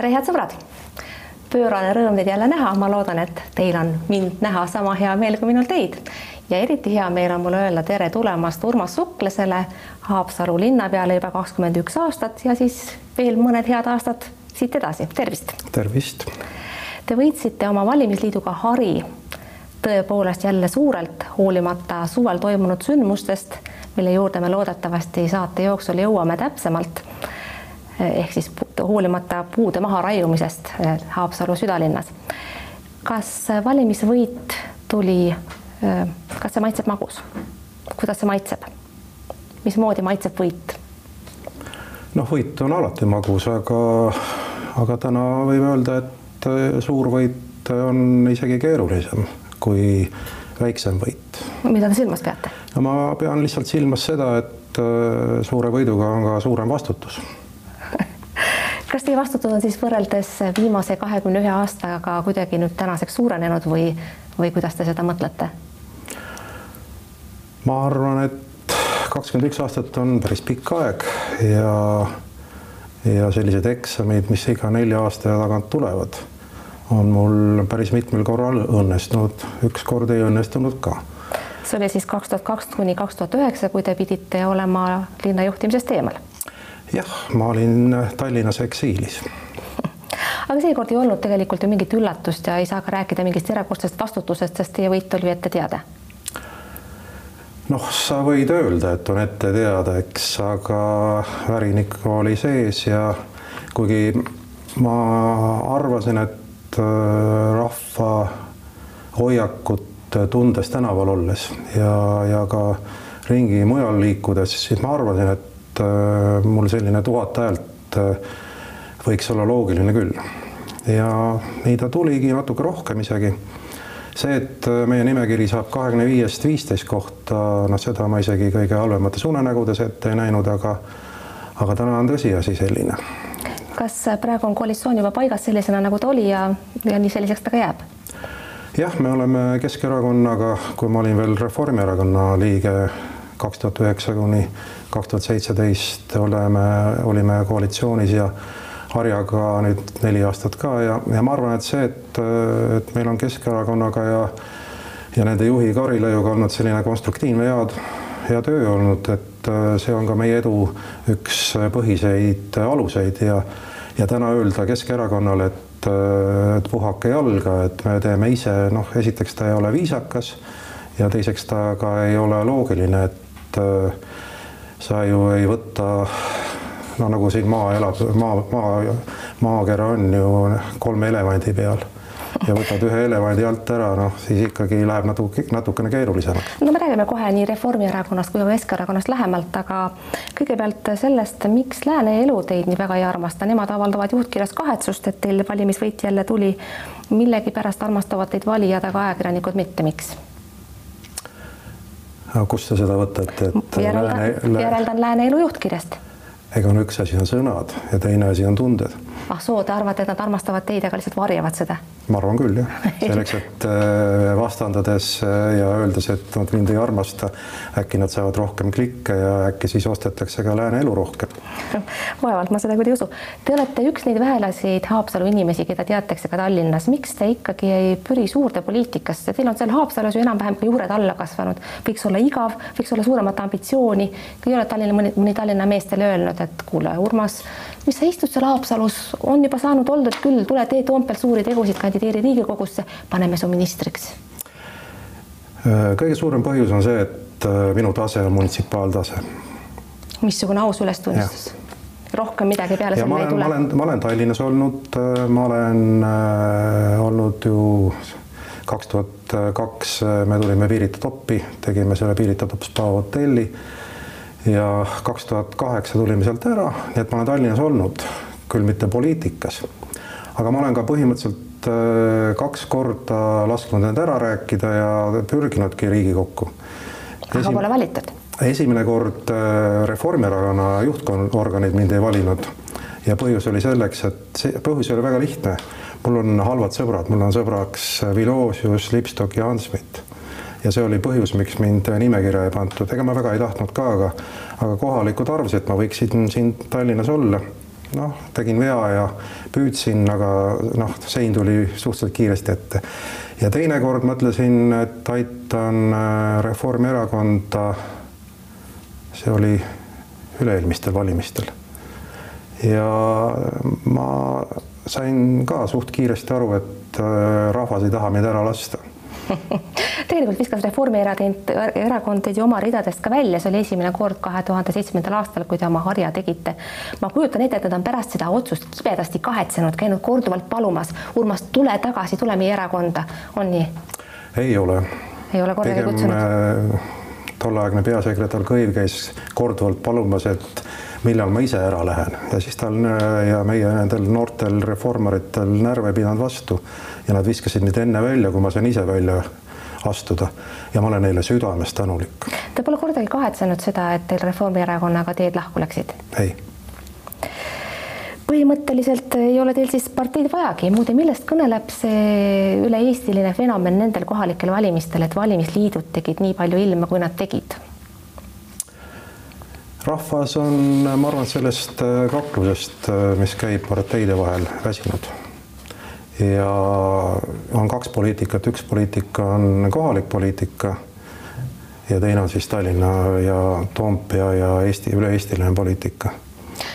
tere, head sõbrad! pöörane rõõm teid jälle näha, ma loodan, et teil on mind näha sama hea meel kui minul teid. ja eriti hea meel on mul öelda tere tulemast Urmas Suklasele, Haapsalu linnapeale juba kakskümmend üks aastat ja siis veel mõned head aastad siit edasi, tervist! tervist! Te võitsite oma valimisliiduga Hari tõepoolest jälle suurelt, hoolimata suvel toimunud sündmustest, mille juurde me loodetavasti saate jooksul jõuame täpsemalt ehk siis hoolimata puude maharaiumisest eh, Haapsalu südalinnas. kas valimisvõit tuli, eh, kas see maitseb magus? kuidas see maitseb? mismoodi maitseb võit? noh, võit on alati magus, aga, aga täna võime öelda, et eh, suur võit on isegi keerulisem kui väiksem võit. mida te silmas peate? no ma pean lihtsalt silmas seda, et suure võiduga on ka suurem vastutus kas teie vastutus on siis võrreldes viimase kahekümne ühe aastaga kuidagi nüüd tänaseks suurenenud või, või kuidas te seda mõtlete? ma arvan, et kakskümmend üks aastat on päris pikk aeg ja, ja sellised eksamid, mis iga nelja aasta tagant tulevad, on mul päris mitmel korral õnnestunud, ükskord ei õnnestunud ka. See oli siis kaks tuhat kaks kuni kaks tuhat üheksa, kui te pidite olema linna juhtimisest eemal jah, ma olin äh, Tallinnas eksiilis aga seekord ei olnud tegelikult ju mingit üllatust ja ei saa ka rääkida mingist erakordsest vastutusest, sest teie võit oli ette teada. noh, sa võid öelda, et on ette teada, eks, aga värinik oli sees ja kuigi ma arvasin, et äh, rahva hoiakut tundes tänaval olles ja, ja ka ringi mujal liikudes, siis ma arvasin, et et äh, mul selline tuhat häält äh, võiks olla loogiline küll. ja nii ta tuligi natuke rohkem isegi. see, et äh, meie nimekiri saab kahekümne viiest viisteist kohta, noh, seda ma isegi kõige halvemates unenägudes ette ei näinud, aga aga täna on tõsiasi selline. kas praegu on koalitsioon juba paigas sellisena, nagu ta oli ja, ja nii selliseks ta ka jääb? jah, me oleme Keskerakonnaga, kui ma olin veel Reformierakonna liige kaks tuhat üheksa kuni kaks tuhat seitseteist oleme, olime koalitsioonis ja Harjaga nüüd neli aastat ka ja, ja ma arvan, et see, et, et meil on Keskerakonnaga ja ja nende juhi Karilaiuga olnud selline konstruktiivne head, hea töö olnud, et see on ka meie edu üks põhiseid aluseid ja ja täna öelda Keskerakonnale, et, et puhake jalga, et me teeme ise, noh, esiteks ta ei ole viisakas ja teiseks ta ka ei ole loogiline, et sa ju ei võta no nagu siin maa elab, maa, maa, maakera on ju kolme elevandi peal ja võtad ühe elevandi alt ära, noh siis ikkagi läheb natuke, natukene keerulisemaks. no me räägime kohe nii Reformierakonnast kui ka Keskerakonnast lähemalt, aga kõigepealt sellest, miks Lääne elu teid nii väga ei armasta, nemad avaldavad juhtkirjas kahetsust, et teil valimisvõit jälle tuli. millegipärast armastavad teid valijad, aga ajakirjanikud mitte, miks? Aga kust sa seda võtad, et järeldan lääne, järeldan lääne elu juhtkirjast. ega no üks asi on sõnad ja teine asi on tunded. ah soo, te arvate, et nad armastavad teid, aga lihtsalt varjavad seda? Ma arvan küll jah, selleks, et äh, vastandades äh, ja öeldes, et nad mind ei armasta, äkki nad saavad rohkem klikke ja äkki siis ostetakse ka lääne elu rohkem. vaevalt ma seda küll ei usu. Te olete üks neid vähelaseid Haapsalu inimesi, keda teatakse ka Tallinnas. miks te ikkagi ei püri suurde poliitikasse? Teil on seal Haapsalus ju enam-vähem ka juured alla kasvanud, võiks olla igav, võiks olla suuremat ambitsiooni. kui ei ole Tallinna mõni, mõni Tallinna mees teile öelnud, et kuule, Urmas, mis sa istud seal Haapsalus, on juba saanud oldud küll, tule tee Toompeal suuri tegusid, kandideeri Riigikogusse, paneme su ministriks. kõige suurem põhjus on see, et äh, minu tase on munitsipaaltase. missugune aus ülestunnistus? rohkem midagi peale selle ei tule? ma olen, ma olen Tallinnas olnud, äh, ma olen äh, olnud ju kaks tuhat kaks me tulime Pirita toppi, tegime selle Pirita top spa hotelli ja kaks tuhat kaheksa tulime sealt ära, nii et ma olen Tallinnas olnud, küll mitte poliitikas. aga ma olen ka põhimõtteliselt äh, kaks korda lasknud end ära rääkida ja pürginudki Riigikokku. aga Esim... pole valitud? esimene kord äh, Reformierakonna juhtorganid mind ei valinud ja põhjus oli selleks, et see põhjus oli väga lihtne. mul on halvad sõbrad, mul on sõbraks Vilosius, Lipstok ja Ansmit ja see oli põhjus, miks mind nimekirja ei pandud, ega ma väga ei tahtnud ka, aga aga kohalikud arvasid, et ma võiksin siin Tallinnas olla. Noh, tegin vea ja püüdsin, aga noh, sein tuli suhteliselt kiiresti ette. ja teinekord mõtlesin, et aitan äh, Reformierakonda. see oli üle-eelmistel valimistel. ja ma sain ka suht kiiresti aru, et äh, rahvas ei taha meid ära lasta tegelikult viskas Reformierakond, erakond teid ju oma ridadest ka välja, see oli esimene kord kahe tuhande seitsmendal aastal, kui te oma harja tegite. ma kujutan ette, et nad on pärast seda otsust kibedasti kahetsenud, käinud korduvalt palumas, Urmas, tule tagasi, tule meie erakonda, on nii? ei ole. ei ole kordagi kutsunud? Äh, tolleaegne peasekretär Kõiv käis korduvalt palumas, et millal ma ise ära lähen ja siis tal ja meie nendel noortel reformaritel närv ei pidanud vastu ja nad viskasid mind enne välja, kui ma sain ise välja astuda ja ma olen neile südamest tänulik. Te pole kordagi kahetsenud seda, et teil Reformierakonnaga teed lahku läksid? ei. põhimõtteliselt ei ole teil siis parteid vajagi, muide, millest kõneleb see üle-eestiline fenomen nendel kohalikel valimistel, et valimisliidud tegid nii palju ilma, kui nad tegid? rahvas on, ma arvan, sellest kaklusest, mis käib parteide vahel, väsinud ja on kaks poliitikat, üks poliitika on kohalik poliitika ja teine on siis Tallinna ja Toompea ja Eesti, üle-eestiline poliitika.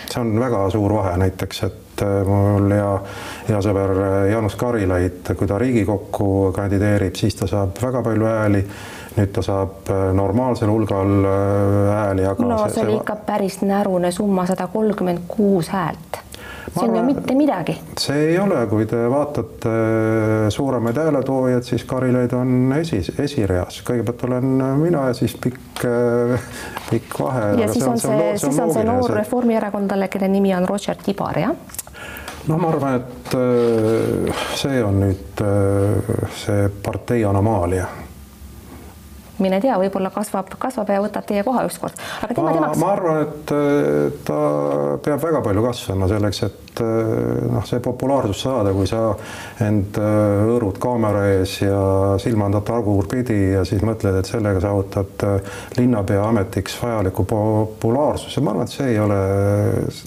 see on väga suur vahe näiteks, et äh, mul hea, hea sõber Jaanus Karilaid, kui ta Riigikokku kandideerib, siis ta saab väga palju hääli. Nüüd ta saab äh, normaalsel hulgal äh, hääli, aga no see, see oli ikka päris närune summa, sada kolmkümmend kuus häält see on ju mitte midagi. see ei ole, kui te vaatate äh, suuremaid hääletoojaid, siis Karilaid on esi, esireas, kõigepealt olen mina ja siis pikk, äh, pikk vahe. ja siis on see, siis on see noor reformierakondlane, kelle nimi on Roger Tibar, jah? no ma arvan, et äh, see on nüüd see partei anomaalia mine tea, võib-olla kasvab, kasvab ja võtab teie koha ükskord, aga tema temaks. ma arvan, et ta peab väga palju kasvama selleks, et eh, noh, see populaarsus saada, kui sa end eh, hõõrud kaamera ees ja silmandad tagurpidi ja siis mõtled, et sellega saavutad eh, linnapea ametiks vajaliku populaarsuse, ma arvan, et see ei ole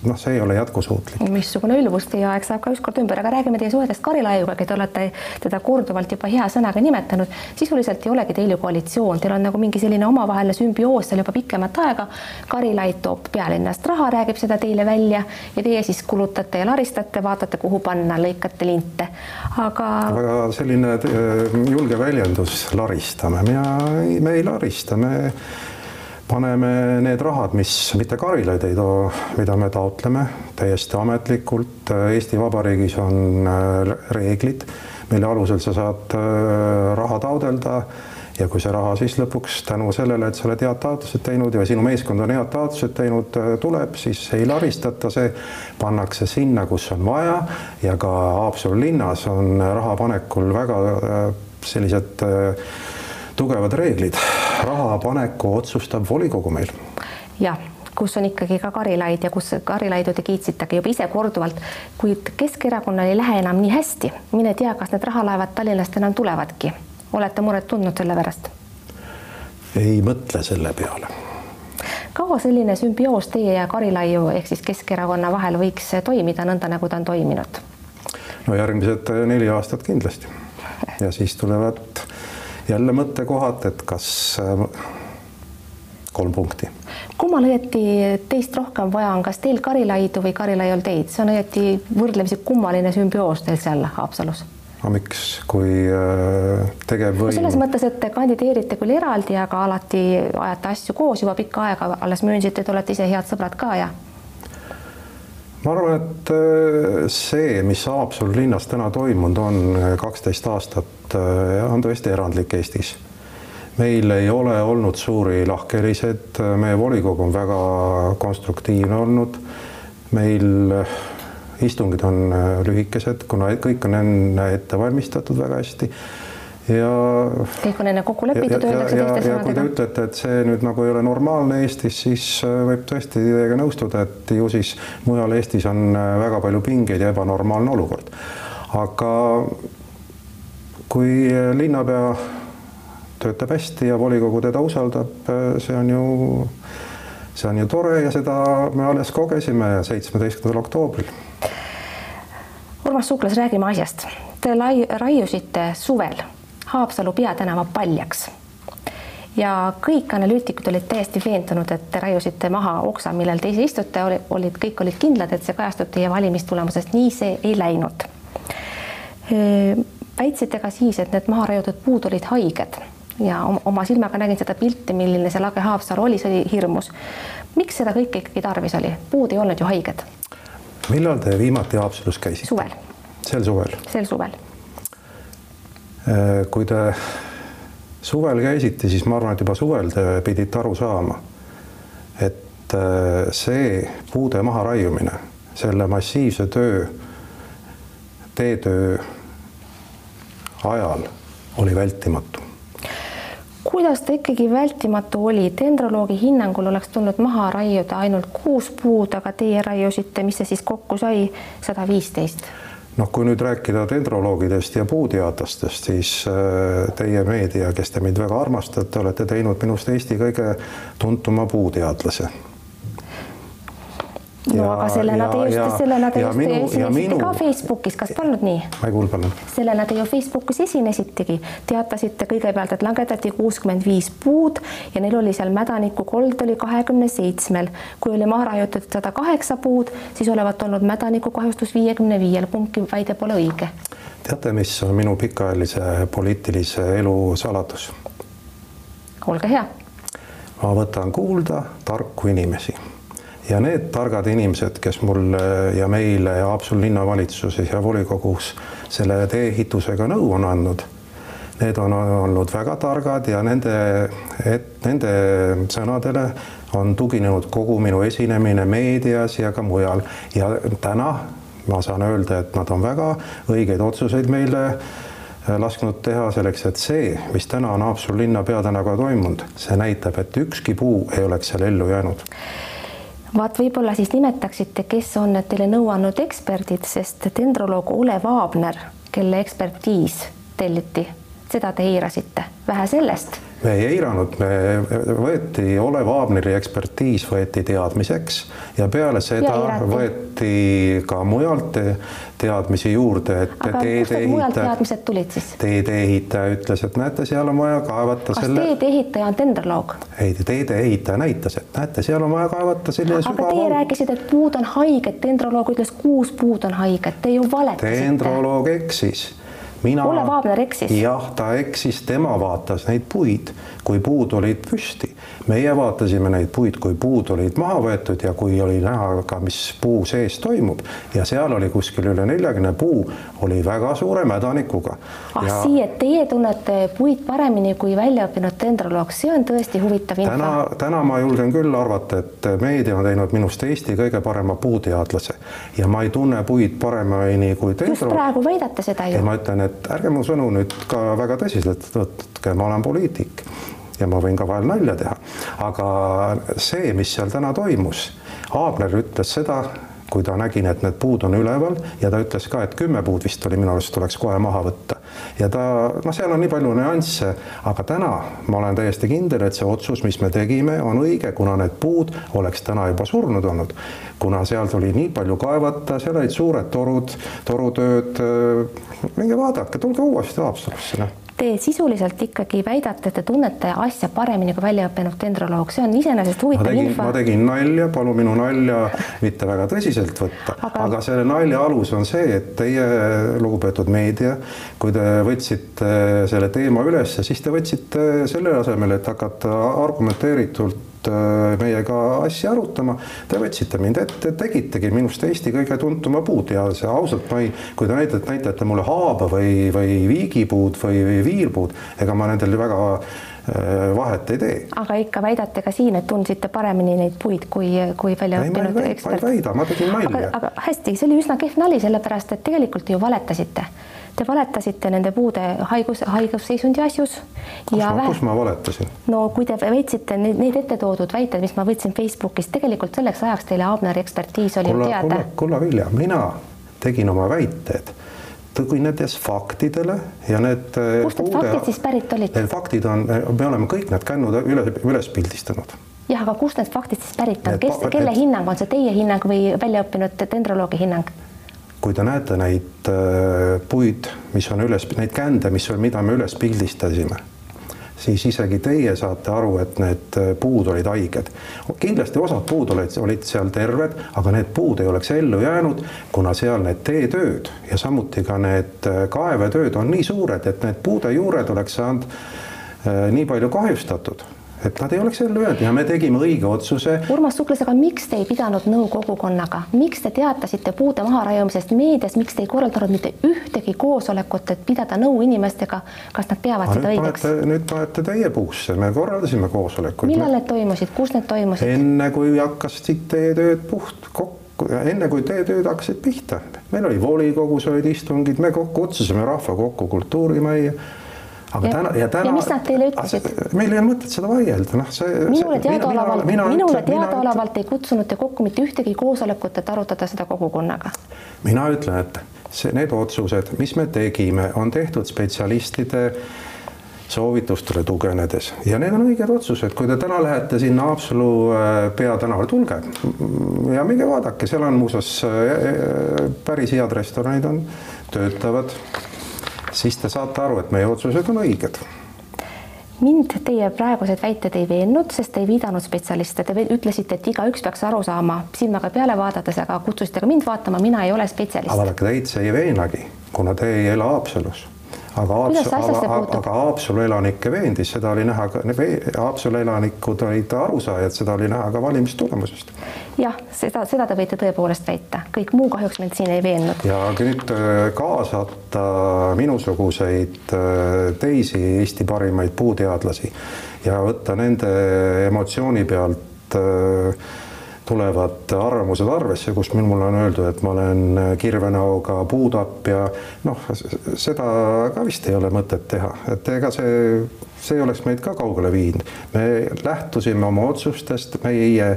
noh, see ei ole jätkusuutlik. missugune ülbus, teie aeg saab ka ükskord ümber, aga räägime teie suhetest Karilaiuga, keda olete teda korduvalt juba hea sõnaga nimetanud. sisuliselt ei olegi teil ju koalitsioon, teil on nagu mingi selline omavaheline sümbioos seal juba pikemat aega. Karilaid toob pealinnast raha, räägib seda teile välja ja teie siis kulutate ja laristate, vaatate, kuhu panna, lõikate linte, aga. väga selline äh, julge väljendus, laristame, mina, me ei larista, me paneme need rahad, mis mitte Karilaid ei too, mida me taotleme täiesti ametlikult. Eesti Vabariigis on äh, reeglid, mille alusel sa saad äh, raha taodelda ja kui see raha siis lõpuks tänu sellele, et sa oled head taotlused teinud ja sinu meeskond on head taotlused teinud, äh, tuleb, siis ei laristata, see pannakse sinna, kus on vaja ja ka Haapsalu linnas on raha panekul väga äh, sellised äh, tugevad reeglid. raha paneku otsustab volikogu meil. jah kus on ikkagi ka Karilaid ja kus Karilaidu te kiitsitegi juba ise korduvalt, kuid Keskerakonnal ei lähe enam nii hästi. mine tea, kas need rahalaevad Tallinnast enam tulevadki olete muret tundnud selle pärast? ei mõtle selle peale. kaua selline sümbioos teie ja Karilaiu ehk siis Keskerakonna vahel võiks toimida nõnda, nagu ta on toiminud? no järgmised neli aastat kindlasti ja siis tulevad jälle mõttekohad, et kas äh, kolm punkti. kummal õieti teist rohkem vaja on, kas teil Karilaidu või Karilaiul teid, see on õieti võrdlemisi kummaline sümbioos teil seal Haapsalus aga miks, kui äh, tegevvõim no selles mõttes, et te kandideerite küll eraldi, aga alati ajate asju koos juba pikka aega, alles möönsite, et olete ise head sõbrad ka ja ma arvan, et äh, see, mis Haapsalu linnas täna toimunud on äh, kaksteist aastat, on tõesti erandlik Eestis. meil ei ole olnud suuri lahkheliseid, meie volikogu on väga konstruktiivne olnud. meil istungid on äh, lühikesed, kuna kõik on enne ette valmistatud väga hästi ja kõik on enne kokku lepitud, öeldakse teiste sõnadega. kui te ütlete, et see nüüd nagu ei ole normaalne Eestis, siis äh, võib tõesti teiega nõustuda, et ju siis mujal Eestis on äh, väga palju pingeid ja ebanormaalne olukord. aga kui linnapea töötab hästi ja volikogu teda usaldab, see on ju see on ju tore ja seda me alles kogesime seitsmeteistkümnendal oktoobril. Urmas Suuklas, räägime asjast. Te lai-, raiusite suvel Haapsalu peatänava paljaks ja kõik analüütikud olid täiesti veendunud, et te raiusite maha oksa, millel te ise istute, olid, kõik olid kindlad, et see kajastub teie valimistulemusest, nii see ei läinud. väitsite ka siis, et need maha raiutud puud olid haiged ja oma silmaga nägin seda pilti, milline see lage Haapsalu oli, see oli hirmus. miks seda kõike ikkagi tarvis oli, puud ei olnud ju haiged. millal te viimati Haapsalus käisite? suvel. sel suvel? sel suvel. kui te suvel käisite, siis ma arvan, et juba suvel te pidite aru saama, et äh, see puude maharaiumine, selle massiivse töö, teetöö ajal oli vältimatu. Kuidas ta ikkagi vältimatu oli, dendroloogi hinnangul oleks tulnud maha raiuda ainult kuus puud, aga teie raiusite, mis see siis kokku sai, sada viisteist. Noh, kui nüüd rääkida dendroloogidest ja puuteadlastest, siis äh, teie meedia, kes te mind väga armastate, olete teinud minust Eesti kõige tuntuma puuteadlase no ja, aga sellena te just, sellena te just esinesite minu... ka Facebookis, kas polnud nii? ma ei kuulnud, palun. sellena te ju Facebookis esinesitegi, teatasite kõigepealt, et langetati kuuskümmend viis puud ja neil oli seal mädaniku kold oli kahekümne seitsmel. kui oli maha raiutud sada kaheksa puud, siis olevat olnud mädaniku kahjustus viiekümne viiel, kumbki väide pole õige. teate, mis on minu pikaajalise poliitilise elu saladus? olge hea. ma võtan kuulda tarku inimesi ja need targad inimesed, kes mulle ja meile ja Haapsalu linnavalitsuses ja volikogus selle tee-ehitusega nõu on andnud, need on olnud väga targad ja nende, et nende sõnadele on tuginenud kogu minu esinemine meedias ja ka mujal. Ja täna ma saan öelda, et nad on väga õigeid otsuseid meile lasknud teha selleks, et see, mis täna on Haapsalu linna peatänaga toimunud, see näitab, et ükski puu ei oleks seal ellu jäänud vaat võib-olla siis nimetaksite, kes on need teile nõu andnud eksperdid, sest dendroloog Olev Aabner, kelle ekspertiis telliti, seda te eirasite, vähe sellest me ei eiranud, me võeti Olev Aabneri ekspertiis võeti teadmiseks ja peale seda ja võeti ka mujalt teadmisi juurde, et teedeehitaja. teadmised tulid siis? teedeehitaja ütles, et näete, seal on vaja kaevata kas selle. teedeehitaja on dendroloog? ei, teedeehitaja näitas, et näete, seal on vaja kaevata selline aga sügav. teie rääkisite, et puud on haiged, dendroloog ütles, kuus puud on haiged, te ju valetasite. dendroloog eksis mina. Olle Vaabner eksis. jah, ta eksis, tema vaatas neid puid, kui puud olid püsti. Meie vaatasime neid puid, kui puud olid maha võetud ja kui oli näha ka, mis puu sees toimub ja seal oli kuskil üle neljakümne puu, oli väga suure mädanikuga. ah ja... sii, et teie tunnete puid paremini kui väljaõppinud dendroloog, see on tõesti huvitav info. täna, täna ma julgen küll arvata, et meedia on teinud minust Eesti kõige parema puuteadlase ja ma ei tunne puid paremini kui dendroloog. just praegu väidate seda ju. ma ütlen, et ärge mu sõnu nüüd ka väga tõsiselt võtke, ma olen poliitik ja ma võin ka vahel nalja teha, aga see, mis seal täna toimus, Aabner ütles seda, kui ta nägi, et need puud on üleval ja ta ütles ka, et kümme puud vist oli minu arust tuleks kohe maha võtta. ja ta, noh, seal on nii palju nüansse, aga täna ma olen täiesti kindel, et see otsus, mis me tegime, on õige, kuna need puud oleks täna juba surnud olnud. kuna seal tuli nii palju kaevata, seal olid suured torud, torutööd, minge vaadake, tulge uuesti Haapsalusse, noh Te sisuliselt ikkagi väidate, et te tunnete asja paremini kui väljaõppinud dendroloog, see on iseenesest huvitav info. ma tegin nalja, palun minu nalja mitte väga tõsiselt võtta, aga... aga selle nalja alus on see, et teie, lugupeetud meedia, kui te võtsite selle teema üles, siis te võtsite selle asemel, et hakata argumenteeritult Äh, meiega asja arutama. Te võtsite mind ette, tegitegi minust Eesti kõige tuntuma puuteadlase, ausalt ma ei, kui te näitate, näitate mulle haaba või, või viigipuud või, või viirpuud, ega ma nendel väga vahet ei tee. aga ikka väidate ka siin, et tundsite paremini neid puid kui, kui välja õppinud ekspert? ma ei väida, ma tegin nalja. aga hästi, see oli üsna kehv nali, sellepärast et tegelikult ju valetasite Te valetasite nende puude haigus, haigusseisundi asjus. kus ma, kus ma valetasin? no kui te väitsite neid, neid ette toodud väited, mis ma võtsin Facebookist, tegelikult selleks ajaks teile Abneri ekspertiis oli kulla, teada. kulla Vilja, mina tegin oma väited tuginedes faktidele ja need. kust need faktid siis pärit olid? Need faktid on, me oleme kõik need kännud üles, üles pildistanud jah, aga kust need faktid siis pärit on, kes, kelle et... hinnang on see, teie hinnang või väljaõppinud dendroloogi hinnang? kui te näete neid äh, puid, mis on üles, neid kände, mis, mida me üles pildistasime siis isegi teie saate aru, et need äh, puud olid haiged. kindlasti osad puud olid, olid seal terved, aga need puud ei oleks ellu jäänud, kuna seal need teetööd ja samuti ka need äh, kaevetööd on nii suured, et need puude juured oleks saanud äh, nii palju kahjustatud et nad ei oleks ellu jäänud ja me tegime õige otsuse. Urmas Suklas, aga miks te ei pidanud nõu kogukonnaga, miks te teatasite puude maharaiumisest meedias, miks te ei korraldanud mitte ühtegi koosolekut, et pidada nõu inimestega, kas nad peavad aga seda õigeks? nüüd panete teie puusse, me korraldasime koosolekuid. millal need toimusid, kus need toimusid? enne kui hakkasid teie tööd puht kokku enne kui teie tööd hakkasid pihta, meil oli volikogus olid istungid, me kutsusime rahva kokku kultuurimajja aga ja, täna ja täna. ja mis nad teile ütlesid? meil ei ole mõtet seda vaielda, noh, see. minule teadaolevalt, minule teadaolevalt ei kutsunud te kokku mitte ühtegi koosolekut, et arutada seda kogukonnaga. mina ütlen, et see, need otsused, mis me tegime, on tehtud spetsialistide soovitustele tuginedes ja need on õiged otsused, kui te täna lähete sinna Haapsalu äh, peatänavale, tulge ja minge vaadake, seal on muuseas äh, äh, päris head restoranid on, töötavad siis te saate aru, et meie otsused on õiged. Mind teie praegused väited ei veennud, sest ei viidanud spetsialiste, te ütlesite, et igaüks peaks aru saama. Silmaga peale vaadates, aga kutsusite ka mind vaatama, mina ei ole spetsialist. aga vaadake, teid see ei veenagi, kuna te ei ela Haapsalus aga Haapsalu, aga, aga Haapsalu elanikke veendis, seda oli näha ka, Haapsalu elanikud olid arusaajad, seda oli näha ka valimistulemusest. jah, seda, seda te võite tõepoolest väita, kõik muu kahjuks mind siin ei veennud. ja nüüd äh, kaasata minusuguseid äh, teisi Eesti parimaid puuteadlasi ja võtta nende emotsiooni pealt äh, tulevad arvamused arvesse, kus mulle on öeldud, et ma olen kirvenäoga puutapp ja noh, seda ka vist ei ole mõtet teha, et ega see, see oleks meid ka kaugele viinud. me lähtusime oma otsustest meie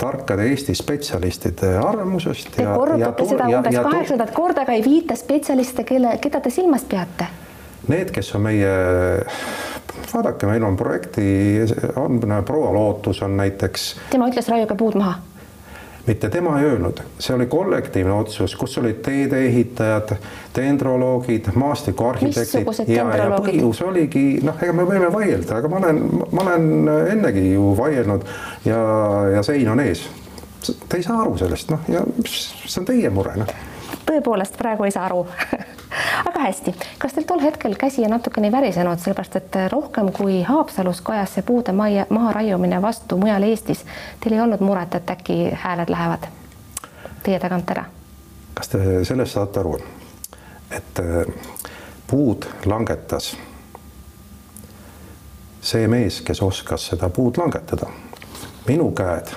tarkade Eesti spetsialistide arvamusest. Te korrutate seda umbes kaheksandat korda, aga ei viita spetsialiste, kelle, keda te silmas peate? Need, kes on meie vaadake, meil on projekti, on proua Lootus on näiteks. tema ütles raiuge puud maha mitte tema ei öelnud, see oli kollektiivne otsus, kus olid teedeehitajad, dendroloogid, maastikuarhitektid ja, ja põhjus oligi noh, ega me võime vaielda, aga ma olen, ma olen ennegi ju vaielnud ja, ja sein on ees. Te ei saa aru sellest, noh, ja see on teie mure, noh. Tõepoolest praegu ei saa aru aga hästi, kas teil tol hetkel käsi natukene ei värisenud, sellepärast et rohkem kui Haapsalus kajas see puude maia, maha raiumine vastu mujal Eestis, teil ei olnud muret, et äkki hääled lähevad teie tagant ära? kas te sellest saate aru, et äh, puud langetas see mees, kes oskas seda puud langetada. minu käed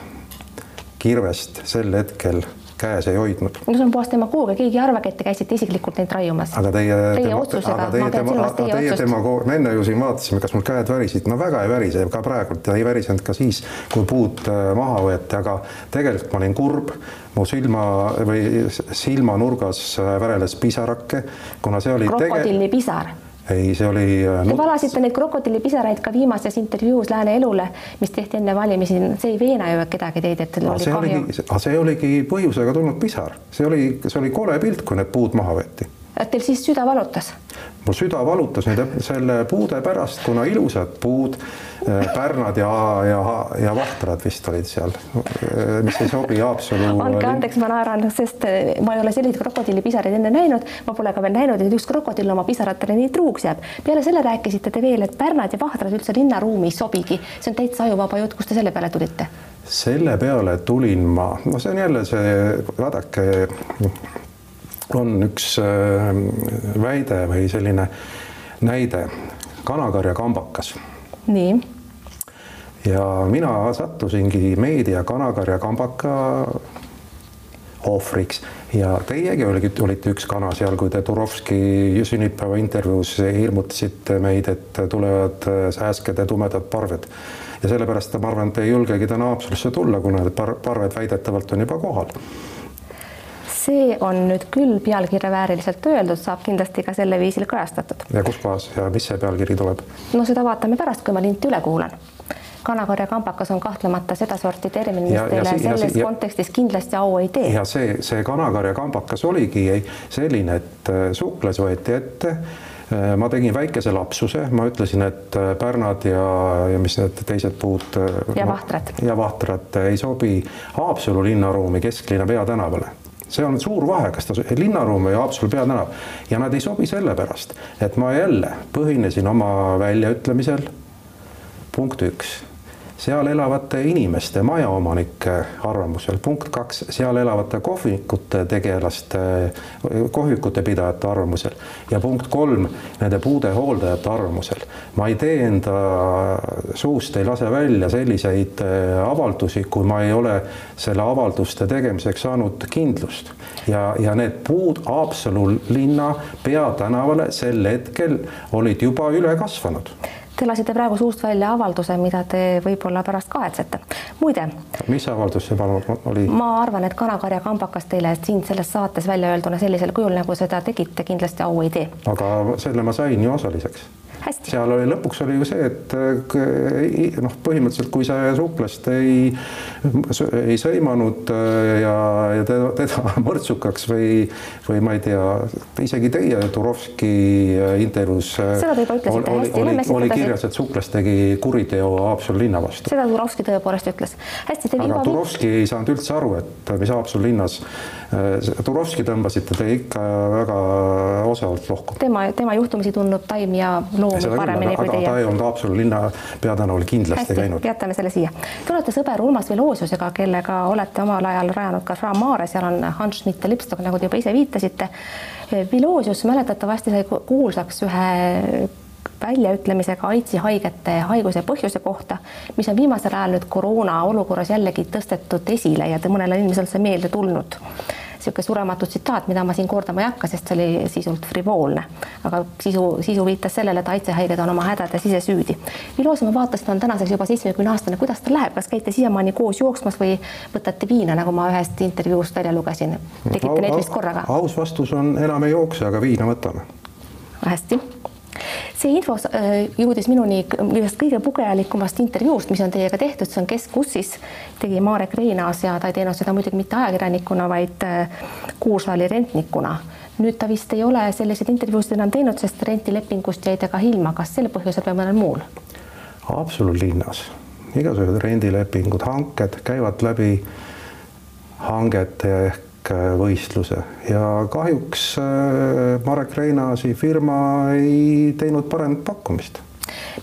kirvest sel hetkel käes ei hoidnud. no see on puhas demagoogia, keegi ei arvagi, et te käisite isiklikult neid raiumas. aga teie, teie otsusega, ma pean silmas teie, teie otsust. demagoogia, me enne ju siin vaatasime, kas mul käed värisid, no väga ei värise ka praegult ja ei värisenud ka siis, kui puud äh, maha võeti, aga tegelikult ma olin kurb, mu silma või silmanurgas äh, väreles pisarake, kuna see oli krokodillipisar tege ei, see oli äh, Te valasite neid krokodillipisaraid ka viimases intervjuus Lääne Elule, mis tehti enne valimisi, see ei veena ju kedagi teid, et teil oli kahju. see oligi põhjusega tulnud pisar, see oli, see oli kole pilt, kui need puud maha võeti et teil siis süda valutas? mul süda valutas nende selle puude pärast, kuna ilusad puud, äh, pärnad ja, ja, ja vahtrad vist olid seal, äh, mis ei sobi Haapsalu. andke andeks, ma naeran, sest äh, ma ei ole selliseid krokodillipisaraid enne näinud, ma pole ka veel näinud, et üks krokodill oma pisaratele nii truuks jääb. peale selle rääkisite te veel, et pärnad ja vahtrad üldse linnaruumi ei sobigi, see on täitsa ajuvaba jutt, kust te selle peale tulite? selle peale tulin ma, no see on jälle see, vaadake on üks äh, väide või selline näide, kanakarja kambakas. nii. ja mina sattusingi meedia kanakarja kambaka ohvriks ja teiegi olite, olite üks kana seal, kui te Turovski sünnipäeva intervjuus hirmutasite meid, et tulevad sääsked ja tumedad parved. ja sellepärast ma arvan, et ei julgegi täna Haapsalusse tulla, kuna need parved väidetavalt on juba kohal see on nüüd küll pealkirja vääriliselt öeldud, saab kindlasti ka selle viisil kajastatud. ja kus kohas ja mis see pealkiri tuleb? no seda vaatame pärast, kui ma linti üle kuulan. kanakarja kambakas on kahtlemata sedasorti termin, mis Ja- teile ja selles ja- kontekstis kindlasti au ei tee. ja see, see kanakarja kambakas oligi selline, et äh, suhkles võeti ette. Äh, ma tegin väikese lapsuse, ma ütlesin, et äh, pärnad ja, ja mis need teised puud. Ja vahtrad. ja vahtrad ei sobi Haapsalu linnaruumi kesklinna peatänavale see on suur vahe, kas ta linnaruum või Haapsalu peatänav ja nad ei sobi sellepärast, et ma jälle põhinesin oma väljaütlemisel. punkt üks, seal elavate inimeste, majaomanike arvamusel, punkt kaks, seal elavate kohvikute tegelaste, kohvikute pidajate arvamusel. Ja punkt kolm, nende puude hooldajate arvamusel. ma ei tee enda suust, ei lase välja selliseid äh, avaldusi, kui ma ei ole selle avalduste tegemiseks saanud kindlust. Ja, ja need puud Haapsalu linna peatänavale sel hetkel olid juba üle kasvanud Te lasite praegu suust välja avalduse, mida te võib-olla pärast kahetsete. muide, mis avaldus see palun oli? ma arvan, et kanakarja kambakas teile siin selles saates välja öelduna sellisel kujul, nagu seda tegite, kindlasti au ei tee. aga selle ma sain ju osaliseks. Hästi, seal oli lõpuks oli ju see, et äh, noh, põhimõtteliselt kui sa suhklast ei, ei sõimanud äh, ja, ja teda, teda mõrtsukaks või, või ma ei tea, isegi teie Turovski äh, intervjuus Seda te juba ütlesite oli, hästi, oli, oli kirjas, et suhklas tegi kuriteo Haapsalu linna vastu. seda Turovski tõepoolest ütles. hästi, te aga Turovski ei saanud üldse aru, et mis Haapsalu linnas, Turovski tõmbasite te ikka väga osavalt lohku. tema, tema juhtumisi tundub taim ja loom küll, paremini aga, kui aga ta teie ei olnud Haapsalu linna peatänaval kindlasti hästi, käinud. jätame selle siia. Te olete sõber Urmas Velosiusega, kellega olete omal ajal rajanud ka Fra Mare, seal on Hans Schmidt ja Lipstok, nagu te juba ise viitasite. Velosius mäletatavasti sai ku- kuulsaks ühe väljaütlemisega AIDSi haigete haiguse põhjuse kohta, mis on viimasel ajal nüüd koroona olukorras jällegi tõstetud esile ja mõnele inimesele see meelde tulnud. Niisugune surematu tsitaat, mida ma siin kordama ei hakka, sest see oli sisult frivoolne, aga sisu, sisu viitas sellele, et AIDSi haiged on oma hädades ise süüdi. Vilosi ma vaatasin, ta on tänaseks juba seitsmekümne aastane, kuidas tal läheb, kas käite siiamaani koos jooksmas või võtate viina, nagu ma ühest intervjuust välja lugesin? tegite neid vist korraga? aus vastus on enam ei jookse, aga viina võtame. hästi. See info äh, jõudis minuni ühest kõige pugejalikumast intervjuust, mis on teiega tehtud, see on Keskussis, tegi Marek Reinaas ja ta ei teinud seda muidugi mitte ajakirjanikuna, vaid äh, kuursaali rentnikuna. nüüd ta vist ei ole selliseid intervjuusid enam teinud, sest rentilepingust jäi ta ka ilma, kas selle põhjusel või mõnel muul? Haapsalu linnas igasugused rendilepingud, hanked käivad läbi hangete ehk võistluse ja kahjuks äh, Marek Reinaasi firma ei teinud paremat pakkumist.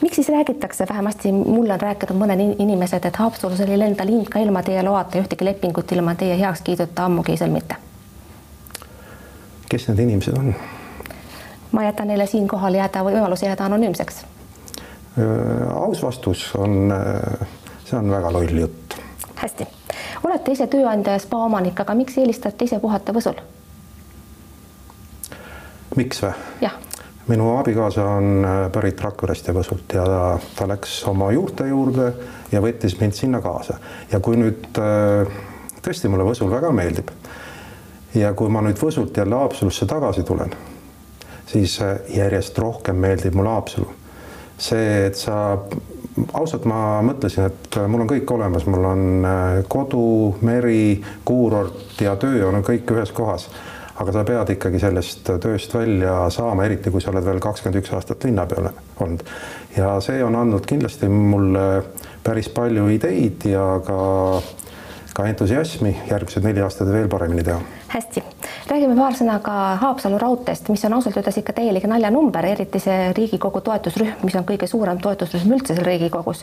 miks siis räägitakse, vähemasti mulle on rääkinud mõned in- inimesed, et Haapsalus oli lenda lind ka ilma teie loata ühtegi lepingut ilma teie heakskiiduta ammugi ei sõlmita. kes need inimesed on? ma jätan neile siinkohal jääda võimaluse jääda anonüümseks. Äh, aus vastus on, see on väga loll jutt. hästi, olete ise tööandja ja spa omanik, aga miks eelistate ise puhata Võsul? miks või? minu abikaasa on äh, pärit Rakverest ja Võsult ja ta, ta läks oma juurte juurde ja võttis mind sinna kaasa ja kui nüüd äh, tõesti mulle Võsul väga meeldib ja kui ma nüüd Võsult jälle Haapsalusse tagasi tulen, siis äh, järjest rohkem meeldib mulle Haapsalu. see, et sa, ausalt ma mõtlesin, et äh, mul on kõik olemas, mul on äh, kodu, meri, kuurort ja töö on kõik ühes kohas aga sa pead ikkagi sellest tööst välja saama, eriti kui sa oled veel kakskümmend üks aastat linna peal olnud. ja see on andnud kindlasti mulle päris palju ideid ja ka, ka entusiasmi järgmised neli aastat veel paremini teha. hästi, räägime paar sõna ka Haapsalu raudteest, mis on ausalt öeldes ikka täielik naljanumber, eriti see Riigikogu toetusrühm, mis on kõige suurem toetusrühm üldse seal Riigikogus.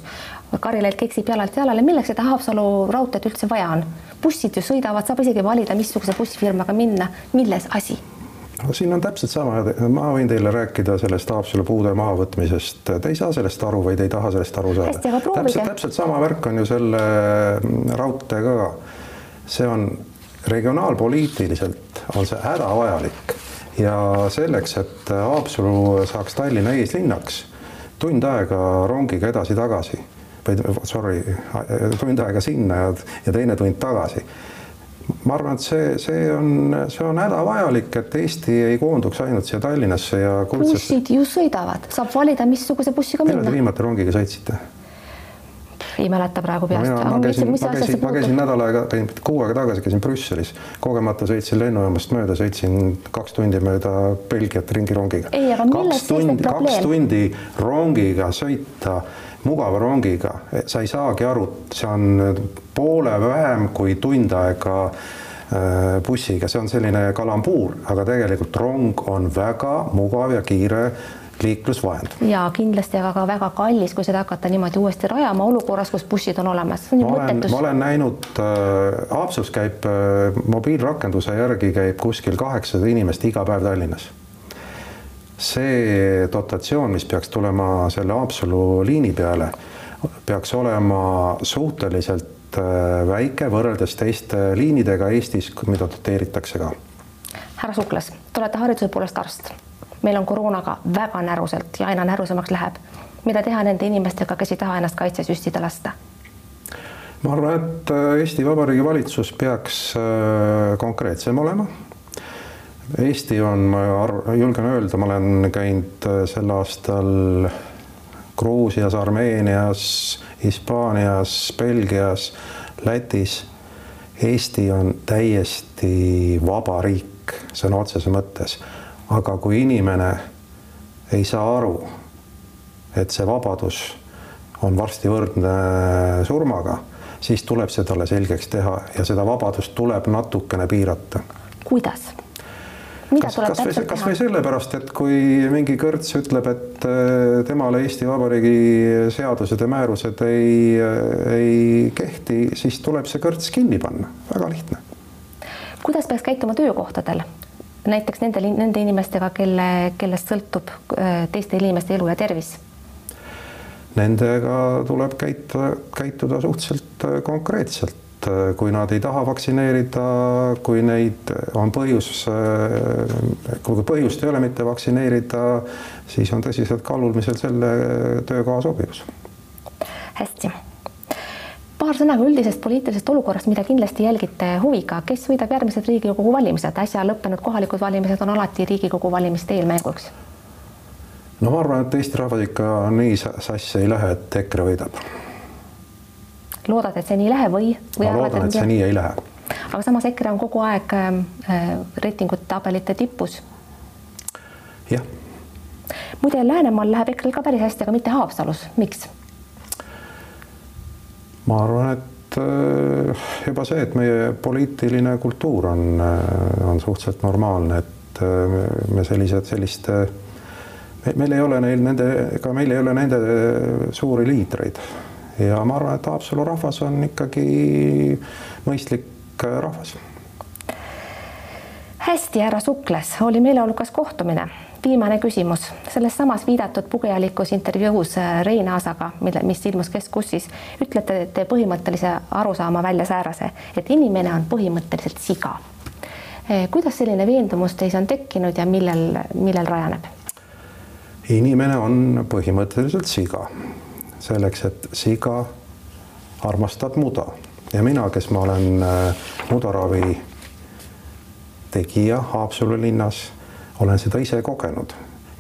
Karilaid keksib jalalt jalale, milleks seda Haapsalu raudteed üldse vaja on? bussid ju sõidavad, saab isegi valida, missuguse bussifirmaga minna, milles asi? No siin on täpselt sama, ma võin teile rääkida sellest Haapsalu puude mahavõtmisest, te ei saa sellest aru või te ei taha sellest aru saada. Täpselt, täpselt sama värk on ju selle raudteega ka. see on regionaalpoliitiliselt on see hädavajalik ja selleks, et Haapsalu saaks Tallinna eeslinnaks, tund aega rongiga edasi-tagasi või sorry, tund aega sinna ja, ja teine tund tagasi ma arvan, et see, see on, see on hädavajalik, et Eesti ei koonduks ainult siia Tallinnasse ja kuldsesse. bussid ju sõidavad, saab valida, missuguse bussiga millal te minna. viimati rongiga sõitsite? ei mäleta praegu peast no,. ma käisin, ma käisin, ma käisin nädal aega, kuu aega tagasi käisin Brüsselis, kogemata sõitsin lennujaamast mööda, sõitsin kaks tundi mööda Belgiat ringirongiga. kaks tundi, kaks tundi rongiga sõita, mugava rongiga, sa ei saagi aru, see on poole vähem kui tund aega äh, bussiga, see on selline kalambuur, aga tegelikult rong on väga mugav ja kiire liiklusvahend. ja kindlasti aga ka väga kallis, kui seda hakata niimoodi uuesti rajama olukorras, kus bussid on olemas. ma olen, ma olen näinud äh,, Haapsus käib äh, mobiilrakenduse järgi käib kuskil kaheksasada inimest iga päev Tallinnas. See dotatsioon, mis peaks tulema selle Haapsalu liini peale, peaks olema suhteliselt äh, väike võrreldes teiste liinidega Eestis, mida doteeritakse ka. härra Suklas, te olete hariduse poolest arst meil on koroonaga väga näruselt ja aina närusemaks läheb. mida teha nende inimestega, kes ei taha ennast kaitsesüstida lasta? ma arvan, et äh, Eesti Vabariigi valitsus peaks äh, konkreetsem olema. Eesti on, ma arv-, julgen öelda, ma olen käinud äh, sel aastal Gruusias, Armeenias, Hispaanias, Belgias, Lätis. Eesti on täiesti vaba riik sõna otseses mõttes aga kui inimene ei saa aru, et see vabadus on varsti võrdne surmaga, siis tuleb see talle selgeks teha ja seda vabadust tuleb natukene piirata. kuidas? Kas, kas või, kas või sellepärast, et kui mingi kõrts ütleb, et äh, temale Eesti Vabariigi seadused ja määrused ei, ei kehti, siis tuleb see kõrts kinni panna, väga lihtne. kuidas peaks käituma töökohtadel? näiteks nende, nende inimestega, kelle, kellest sõltub äh, teiste inimeste elu ja tervis? Nendega tuleb käituda, käituda suhteliselt äh, konkreetselt, äh, kui nad ei taha vaktsineerida, kui neid on põhjus, kui põhjust ei ole mitte vaktsineerida, siis on tõsiselt kaalumisel selle töökoha sobivus. hästi paar sõna ka üldisest poliitilisest olukorrast, mida kindlasti jälgite huviga, kes võidab järgmised Riigikogu valimised, äsja lõppenud kohalikud valimised on alati Riigikogu valimiste eelmänguks. no ma arvan, et Eesti rahvas ikka nii sassi ei lähe, et EKRE võidab. Loodad, et see nii ei lähe või, või? ma loodan, et see nii ei lähe. aga samas EKRE on kogu aeg äh, reitingute tabelite tipus. jah. muide, Läänemaal läheb EKRE-l ka päris hästi, aga mitte Haapsalus, miks? ma arvan, et äh, juba see, et meie poliitiline kultuur on, äh, on suhteliselt normaalne, et äh, me sellised, selliste, meil ei ole neil nende, ega meil ei ole nende suuri liidreid ja ma arvan, et Haapsalu rahvas on ikkagi mõistlik rahvas. hästi, härra Sukles, oli meeleolukas kohtumine viimane küsimus, selles samas viidatud pugejalikus intervjuus äh, Rein Aasaga, mille, mis ilmus Keskussis, ütlete te põhimõttelise arusaama välja säärase, et inimene on põhimõtteliselt siga. Äh, kuidas selline veendumus teis on tekkinud ja millel, millel rajaneb? inimene on põhimõtteliselt siga, selleks et siga armastab muda ja mina, kes ma olen äh, mudaravi tegija Haapsalu linnas olen seda ise kogenud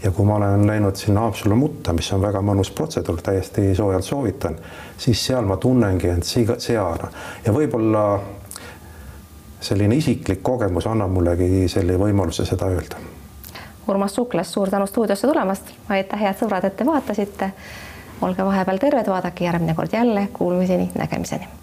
ja kui ma olen läinud sinna Haapsalu mutta, mis on väga mõnus protseduur, täiesti soojalt soovitan, siis seal ma tunnengi end siga, seana ja võib-olla selline isiklik kogemus annab mullegi selle võimaluse seda öelda. Urmas Suklas, suur tänu stuudiosse tulemast, aitäh, head sõbrad, et te vaatasite. Olge vahepeal terved, vaadake järgmine kord jälle, kuulmiseni, nägemiseni